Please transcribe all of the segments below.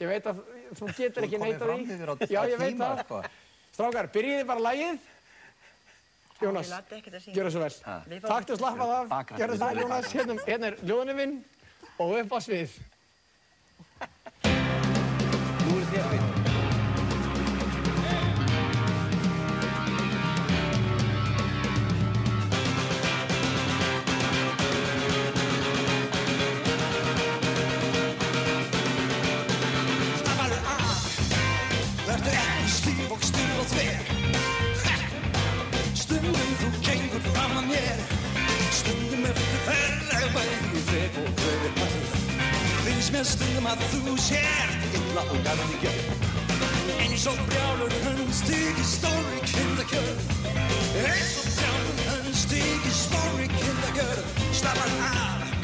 Ég veit að þú getur ekki Þú neita komið fram því. yfir á- Já, á tíma, það. sko. Strákar, byrjiði bara lagið. Jónas, að gjör það svo vel. Við fáum- Taktu slappað af, Bakrætt. gjör það svo vel Jónas. Hérna, hérna er ljóðinu minn og upp á svið. Nú er þér við. Og stíf og þver. Stundum þú gengur fram að mér. Stundum ertu ferlega bæði þrek og þver. Finnst mér stundum að þú sért illa og garði gjör Eins og brjálur hann stík í stóri kindakjör. Eins og brjálur hann stík í stóri kindakjör. Snabbaðu af,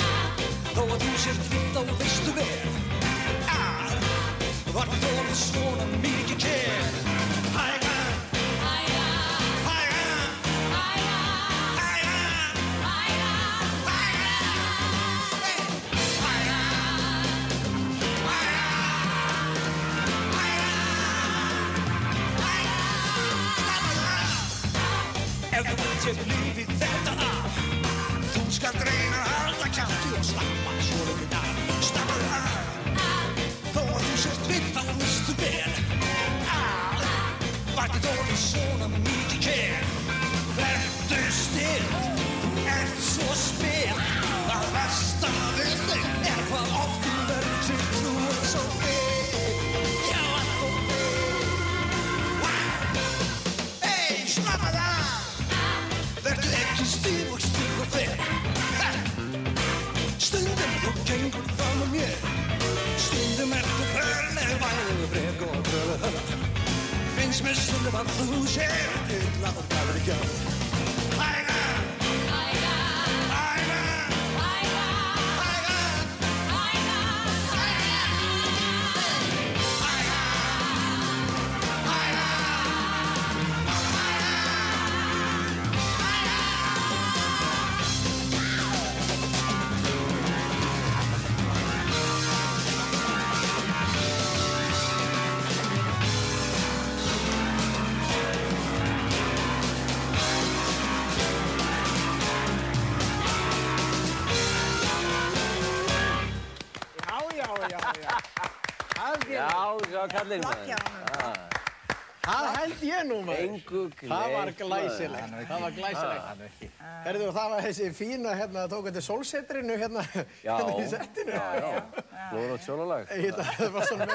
þó að þú sért vitt á veistu vel að Var þóðu svona mikið kér Hæga Hæga Hæga Ef þú vilt sér lífið þetta af Þú skalt reyna að halda kjátti og slappa svo litið Vakti þóri svona mikið kér Vertu still, þú ert svo spill Það versta við þig er hvað oft þú verður til þú er svo vill Já, allt og vill Hey, slappaðu af Vertu ekki stíf og stíf og fer Stundum þú gengur fram með mér. Stundum ertu ferleg væðu frek og gröðu höfð Finnst mér stundum að þú sér illa og gafur já, kallinn Flott hjá honum. Það held ég nú maður. Engu Það var glæsilegt. Það var glæsilegt. Er. Herðu, það var þessi fína, hérna, tók þetta sólsetrinu, hérna, Já, hérna í settinu. já, já. Blóðrótt sjólalag. Það var svo með,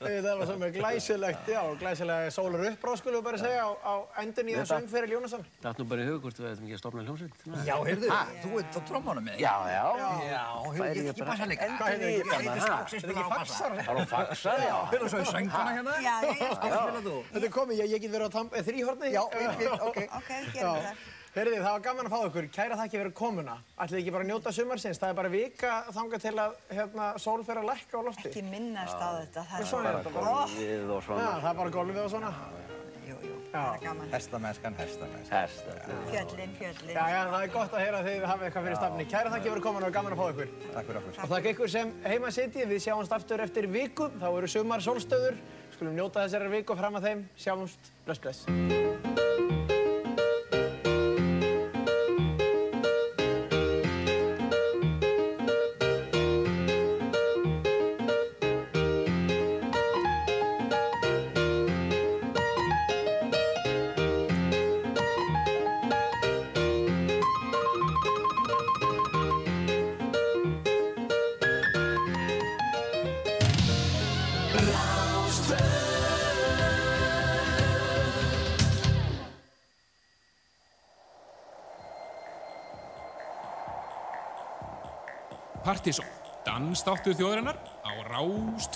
það var svo með glæsilegt, já, glæsilega sólar uppráð, skulum við bara segja, á, á endun í það söng fyrir Jónasson. Það er nú bara í hug hvort við ætlum ekki að stopna hljómsveit. Já, heyrðu, þú ert á trómmunum með Já, já. Já, heyrðu, ég ég. Það já. Fyrir. Já, já, já. Ég, ég get verið á tamp, eh, þríhorni. Já, við- við- ok. Ok, gerum það. Herðið, það var gaman að fá ykkur. Kæra þakki fyrir komuna. Ætlið ekki bara að njóta sumarsins. Það er bara vika þangað til að hérna, sól fer að lækka á lofti. Ekki minnast á þetta. Það er Svona er bara. Við og Já, svona. það er bara golfið og svona. Jú, jú, það er gaman. Hestamennskan, hestamennskan. Hesta. Fjöllin, fjöllin. Já, já, það er gott að heyra að þið hafið eitthvað fyrir stafni. Kæra þakki fyrir komuna og gaman að fá ykkur. Takk fyrir okkur. Og þakka ykkur sem heima sitið. Við sjáumst aftur eftir viku. Þá eru sumar sólstöður. Skulum njóta þessari viku fram að þeim. Sjáumst. Bless, bless. Dansdáttur þjóðarinnar á Rás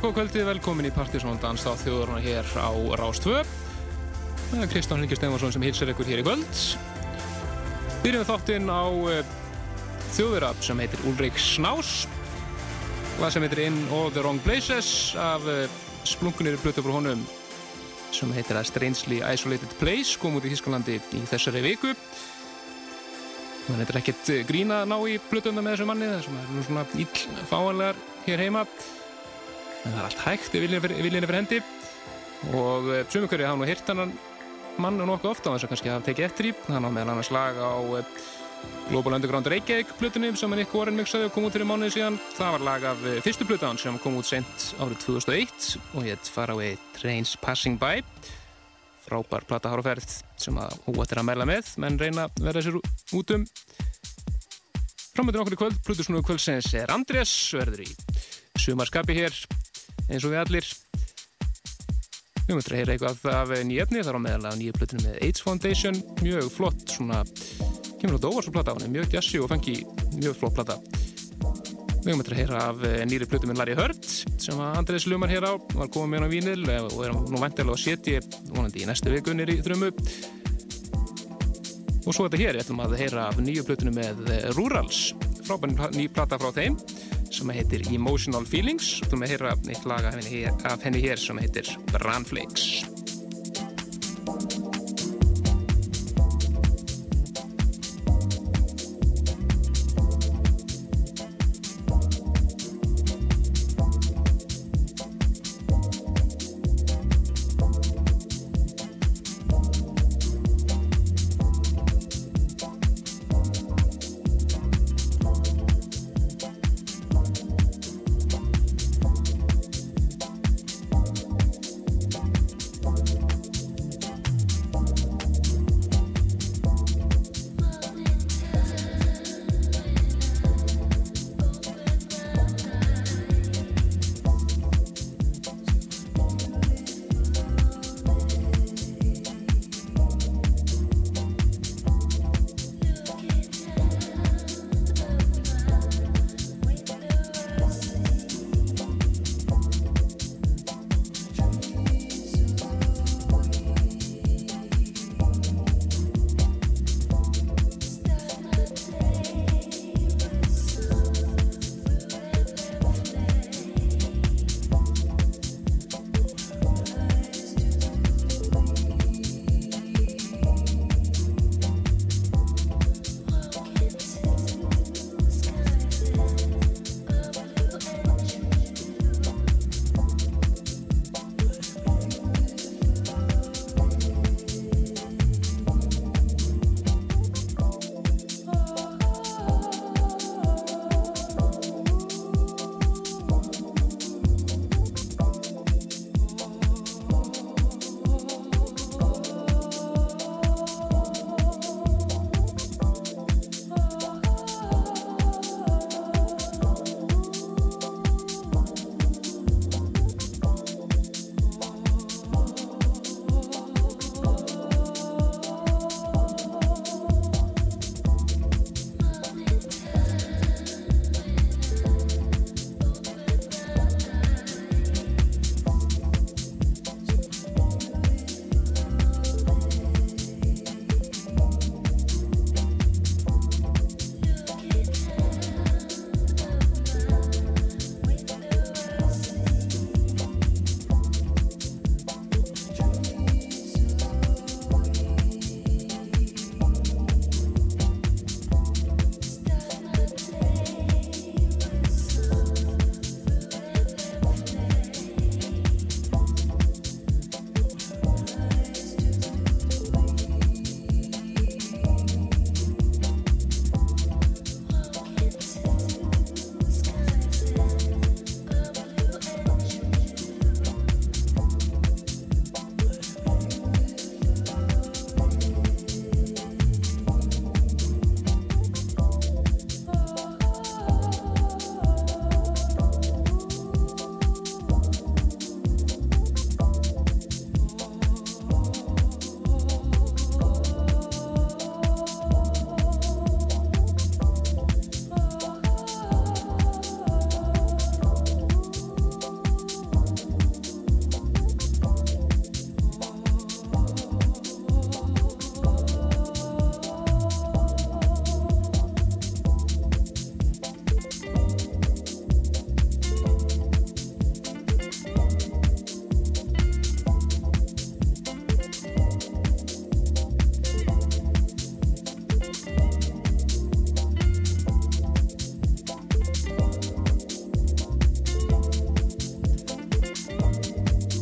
2. Já, góð kvöldi, velkomin í Partisón Danstáð þjóðurna hér á Rástvö. Það er Kristján Helgi Stefansson sem hilsar ykkur hér í kvöld. Byrjum við þáttinn á uh, þjóðurab sem heitir Ulrik Snás. Það sem heitir In All The Wrong Places af uh, splunkunir blötu frá honum sem heitir A Strangely Isolated Place, kom út í Þísklandi í þessari viku. Það er ekkert grína að ná í blötuðum með þessu manni, þessum er svona íll fáanlegar hér heima en það er allt hægt ef viljinni fyrir hendi. Og sumur hverju hafa nú hirt hann mann nokkuð ofta á þess að kannski hafa tekið eftir í hann á meðal annars lag á eh, Global Underground Reykjavík plutunni sem hann ykkur orðin mixaði og kom út fyrir mánuði síðan. Það var lag af eh, fyrstu plutan sem kom út sent árið 2001 og hétt Faraway Trains Passing By. Frábær plataháruferð sem að óvættir að merla með menn reyna að verða sér út um. Framöndin okkur í kvöld plutusnúðu kvöldsins er Andrés verður í sumarskapi hér eins og við allir. Við möttum að heyra eitthvað af nýjefni þar á meðal af nýju plötunum með AIDS Foundation. Mjög flott svona kemur á dóvar svo platta á henni, mjög jazzy og fengi mjög flott platta við möttum að heyra af nýri plötu með Larry Hurt sem að Andrés Lumar hér á var komið með hann á vínil og er nú vantilega að setja vonandi í næstu vikunir í þrjumu og svo þetta hér, ég ætlum að heyra af nýju plötunum með Rurals frábæn ný platta frá þeim sem heitir Emotional Feelings. Og þú með að heyra eitt lag af henni, hér sem heitir Branflakes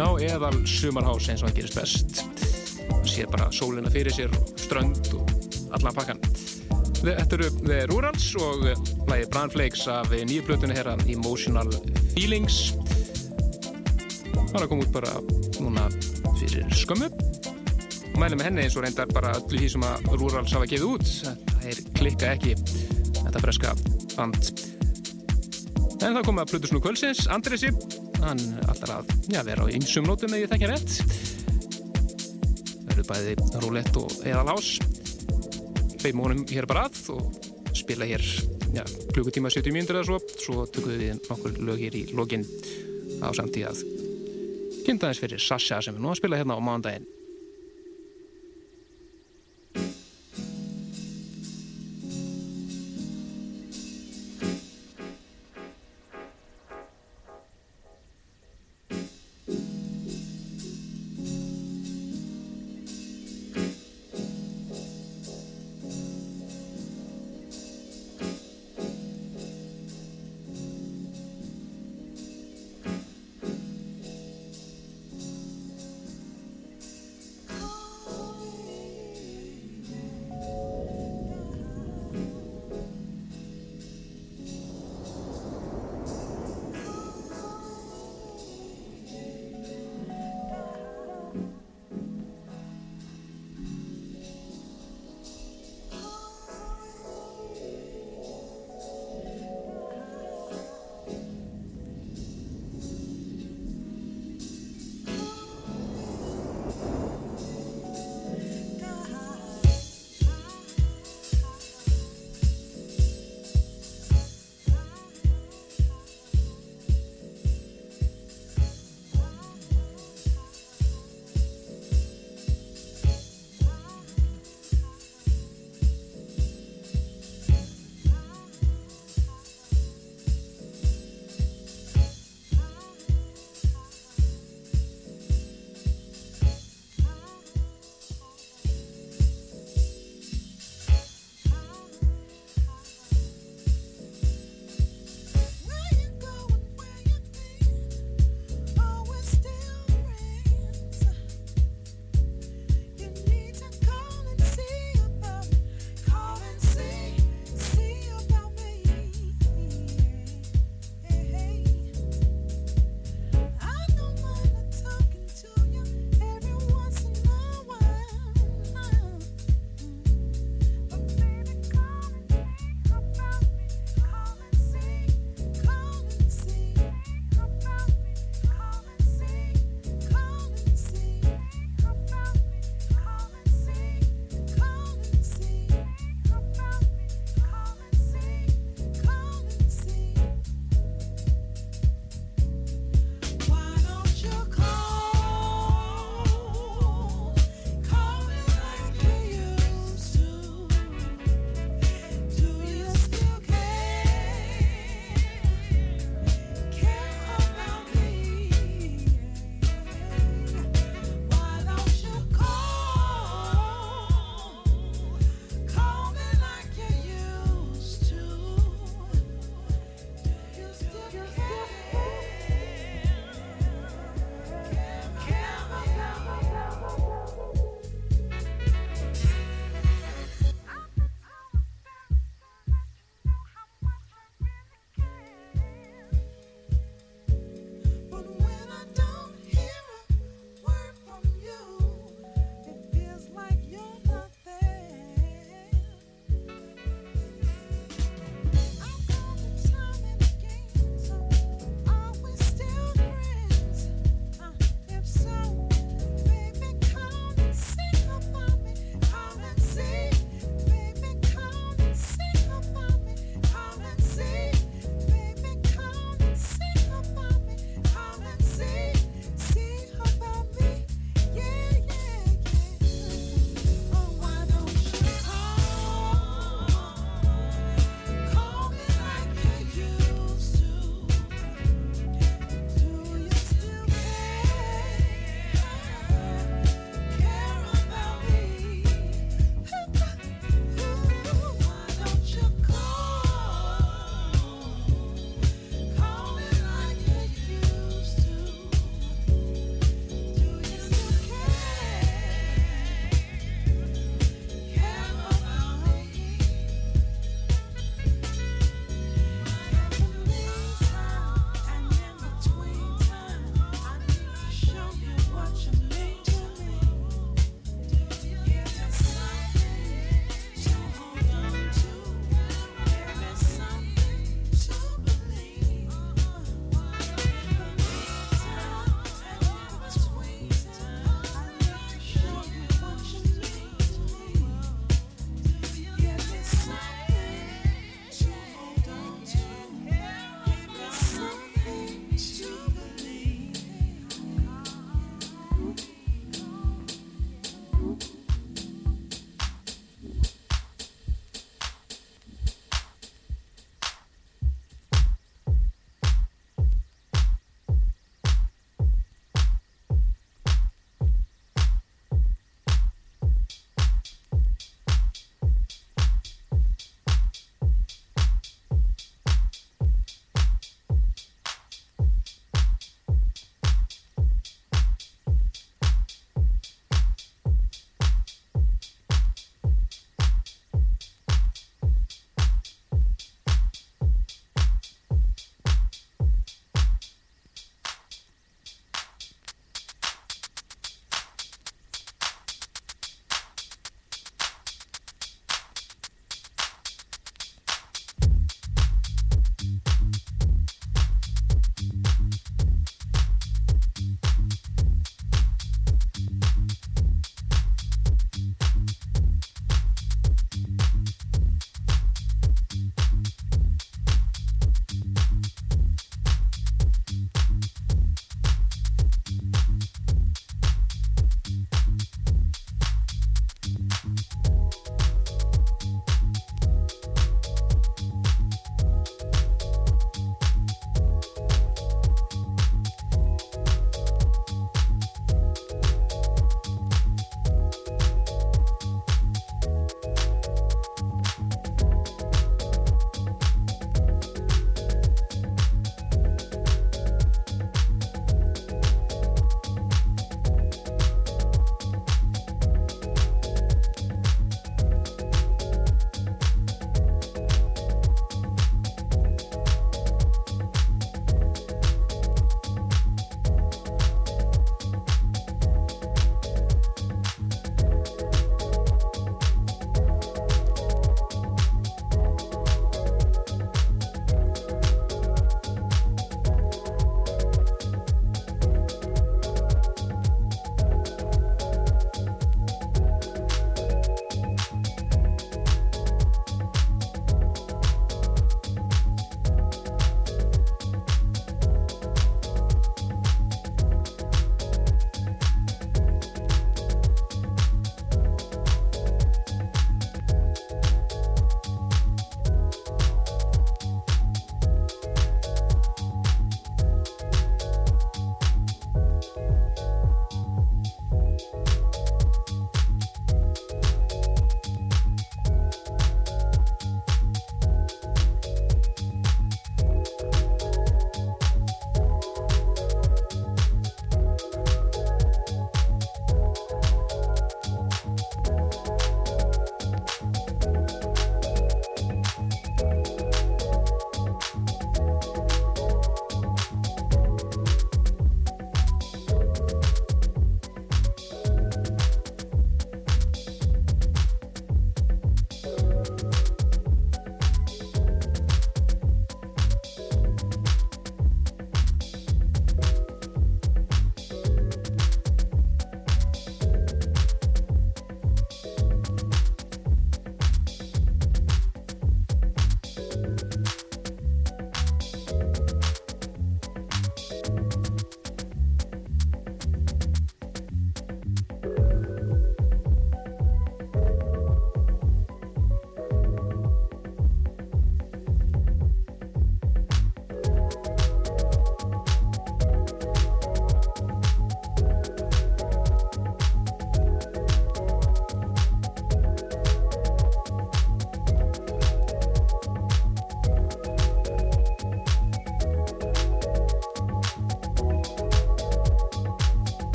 eðal sumarhás eins og hann gerist best. Það sér bara sólina fyrir sér, strönd og allan pakkan. Þetta eru The Rurals og lagi Bran Flakes af nýju blötunni herra Emotional Feelings. Það er að koma út bara núna fyrir skömmu. Mælum með henni eins og reyndar bara öllu því sem að Rurals hafa gefið út. Það er klikka ekki þetta breska band. En það kom að Plutus nú kvölsins, Andresi. Hann alltaf að já, vera á ymsum nótum eða ég þekkja rétt. Eru bæði rúlett og eðalás. Beimum honum hér bara að og spila hér ja, klukkutíma 70 mínútur eða svo. Svo tökum við nokkur lög hér í login á samtíð að kynna þess fyrir Sasha sem við nú að spila hérna á mánudaginn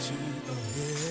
to a hill.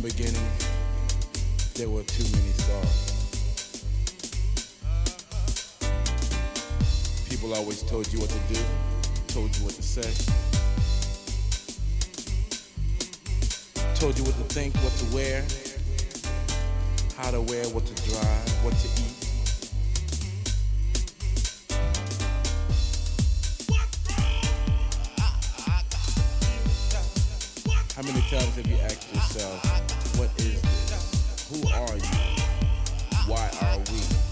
the beginning, there were too many stars. People always told you what to do, told you what to say, told you what to think, what to wear, how to wear, what to drive, what to eat. many times have you asked yourself, what is this? Who are you? Why are we?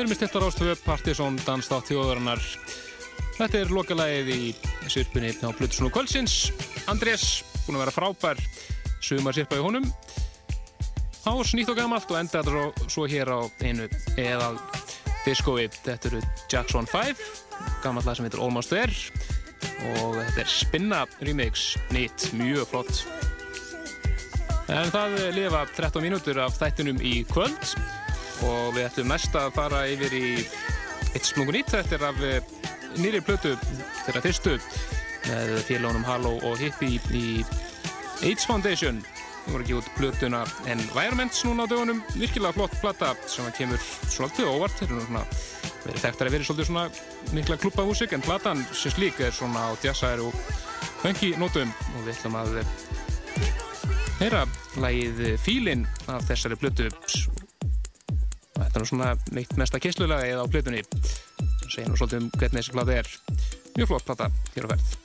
Er með stittar ástöfu Partiðsson danstátt þjóðarinnar. Þetta er lokalægið í sirpunni á Plutusson og Kvölsins. Andrés, búin að vera frábær, sumar sirpa í honum. Hás, nýtt og gamalt og enda þetta svo, hér á einu eðal diskói. Þetta eru Jackson 5, gamalt lag sem heitir Almost There og þetta er Spinna remix, nýtt, mjög flott. En það lifa 13 mínútur af þættinum í kvöld og við ætlum næst að fara yfir í eitt smungun nýtt. Þetta er af eh, nýri plötu, þeirra fyrstu með félagunum Halo og Hippie í AIDS Foundation. Við vorum ekki út plötuna Environments núna á dögunum. Virkilega flott plata sem kemur svolítið óvart. Þeir eru svona verið þekktar að vera svolítið svona mikla klubbahúsik en platan sem slík er svona á jazzæri og funky nótum og við ætlum að heyra lagið Fílinn af þessari plötu Þetta er svona meitt mesta kynslulagið á plötunni. Það segir nú svolítið um hvernig þessi plata er. Mjög flott plata hér á verð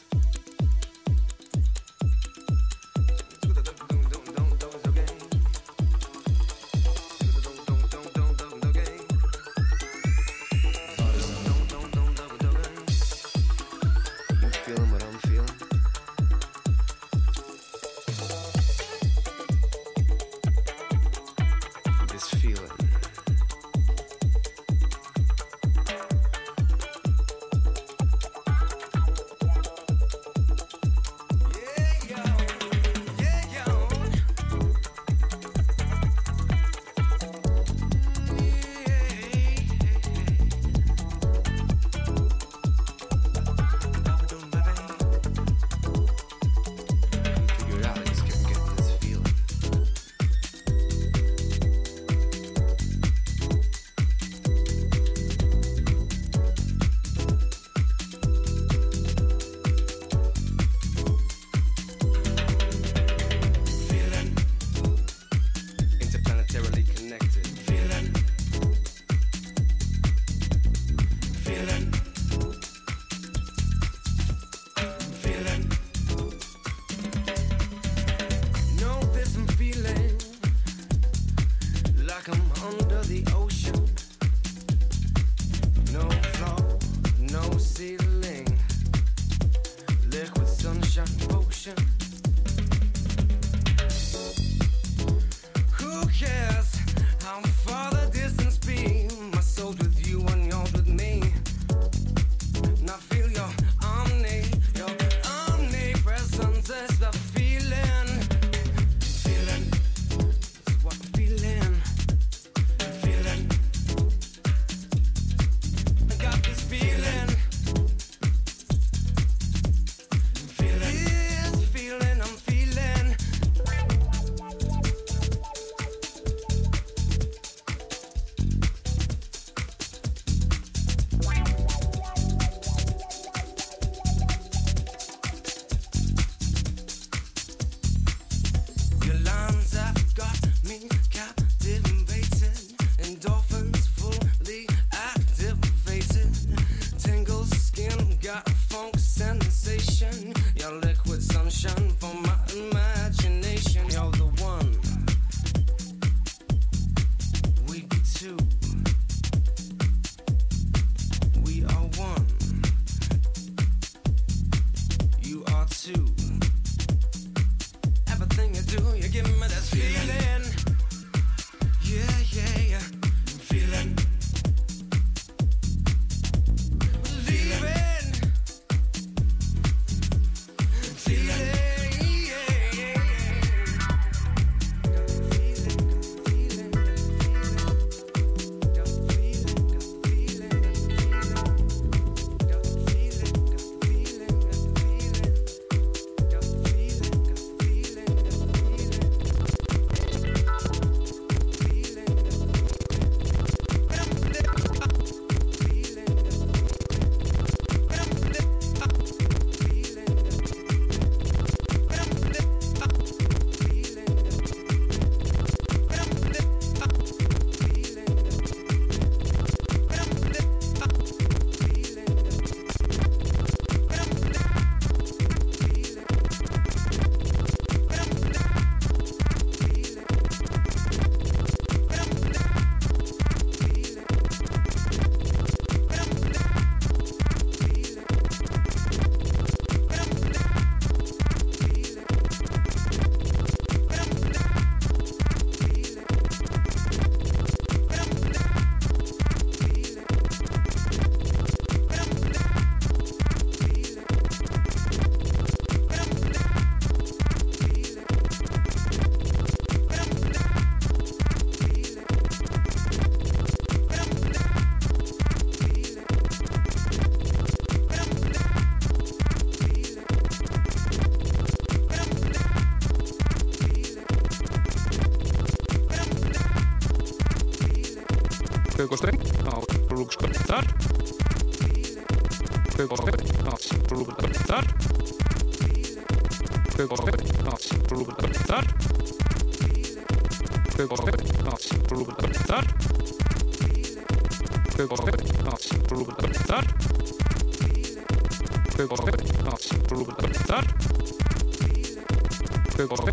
Perfect.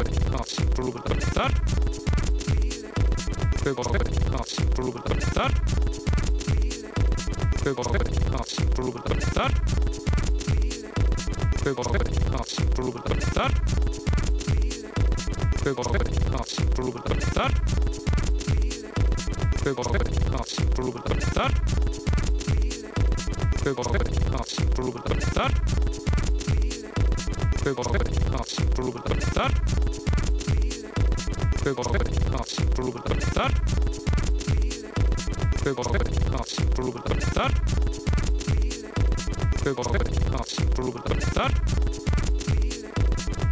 perlu berbentar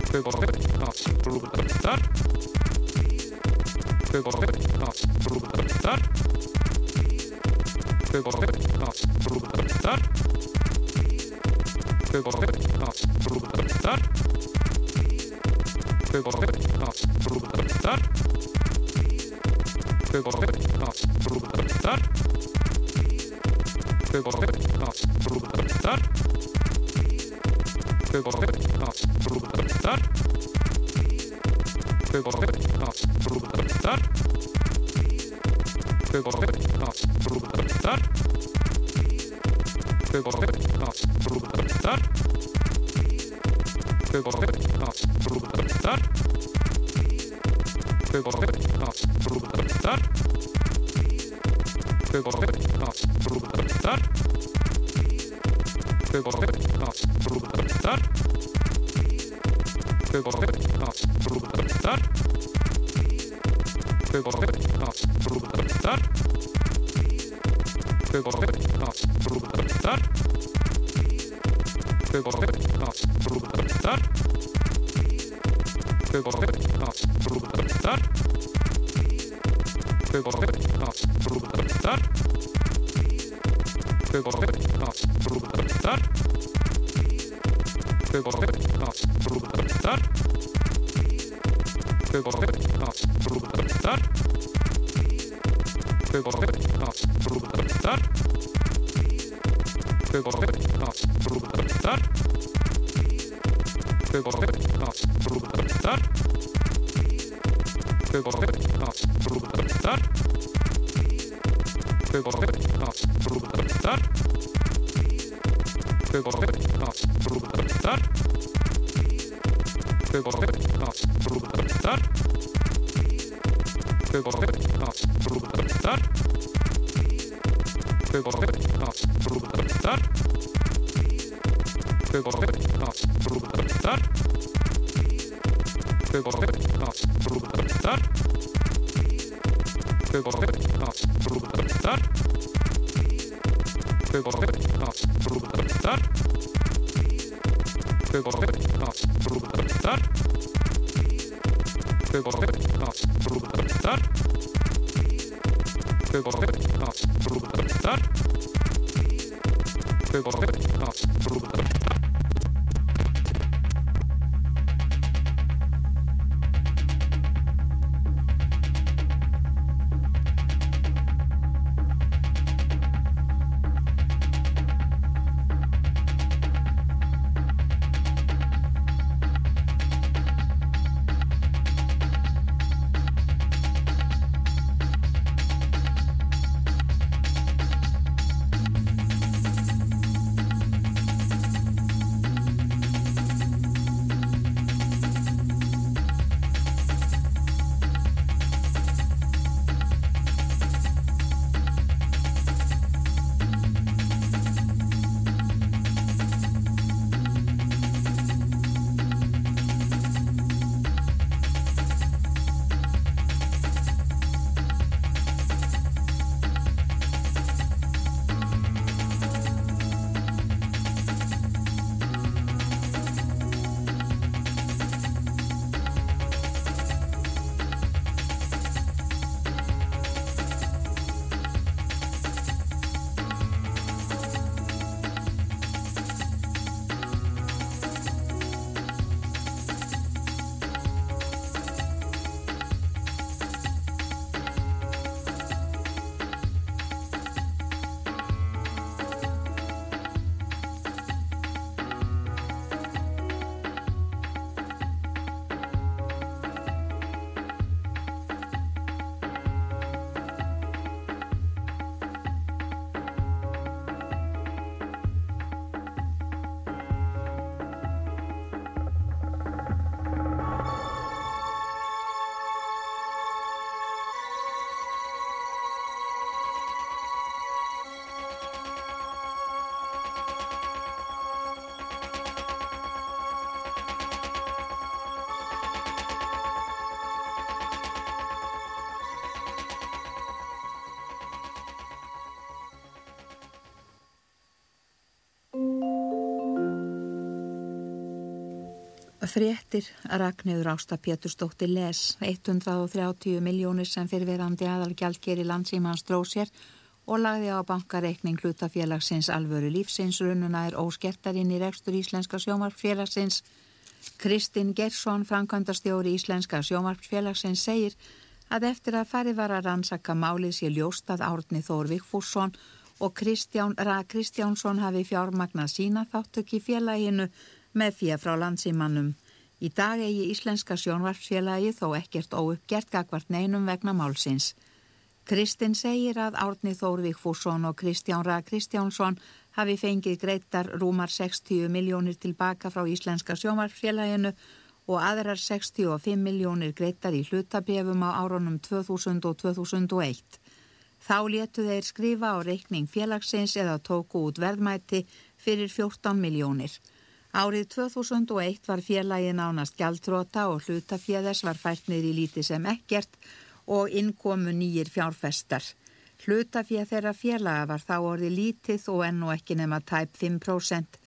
oke oke perlu berbentar oke oke perlu berbentar oke oke perlu berbentar oke oke perlu berbentar oke oke perlu berbentar oke oke perlu berbentar oke oke Blodhästar. Blodhästar. Blodhästar. Blodhästar. Blodhästar. Blodhästar. Blodhästar. Fréttir Ragnhjóður Ásta Pétursdóttir Les 130 miljónir sem fyrirverandi aðalgjaldgeri landsímans dróð sér og lagði á bankareikning hlutafélagsins alvöru lífsins rununa er óskertarinn í rekstur Íslenska sjómarfélagsins. Kristinn Gersson, framkvæmdastjóri Íslenska sjómarfélagsins, segir að eftir að farið var að rannsaka málið sé ljóst að Árni Þór Vigfússon og Kristján Ra Kristjánsson hafi fjármagnað sína þáttöki félaginu með því frá landsímannum. Í dag eigi Íslenska sjónvarpsfélagi þó ekkert óuppgert gagvart neinum vegna málsins. Kristinn segir að Árni Þórvík Fússon og Kristján Ra Kristjánsson hafi fengið greittar rúmar 60 miljónir tilbaka frá Íslenska sjónvarpsfélaginu og aðrar 65 miljónir greittar í hlutabefum á árunum 2000 og 2001. Þá letu þeir skrifa á reikning félagsins eða tóku út verðmæti fyrir 14 miljónir. Árið 2001 var félagið nánast gjaldróta og hlutaféðes var fært niður í líti sem ekkert og innkomu nýjir fjárfestar. Hlutaféð þeirra félaga var þá orðið lítið og enn og ekki nema tæp 5%.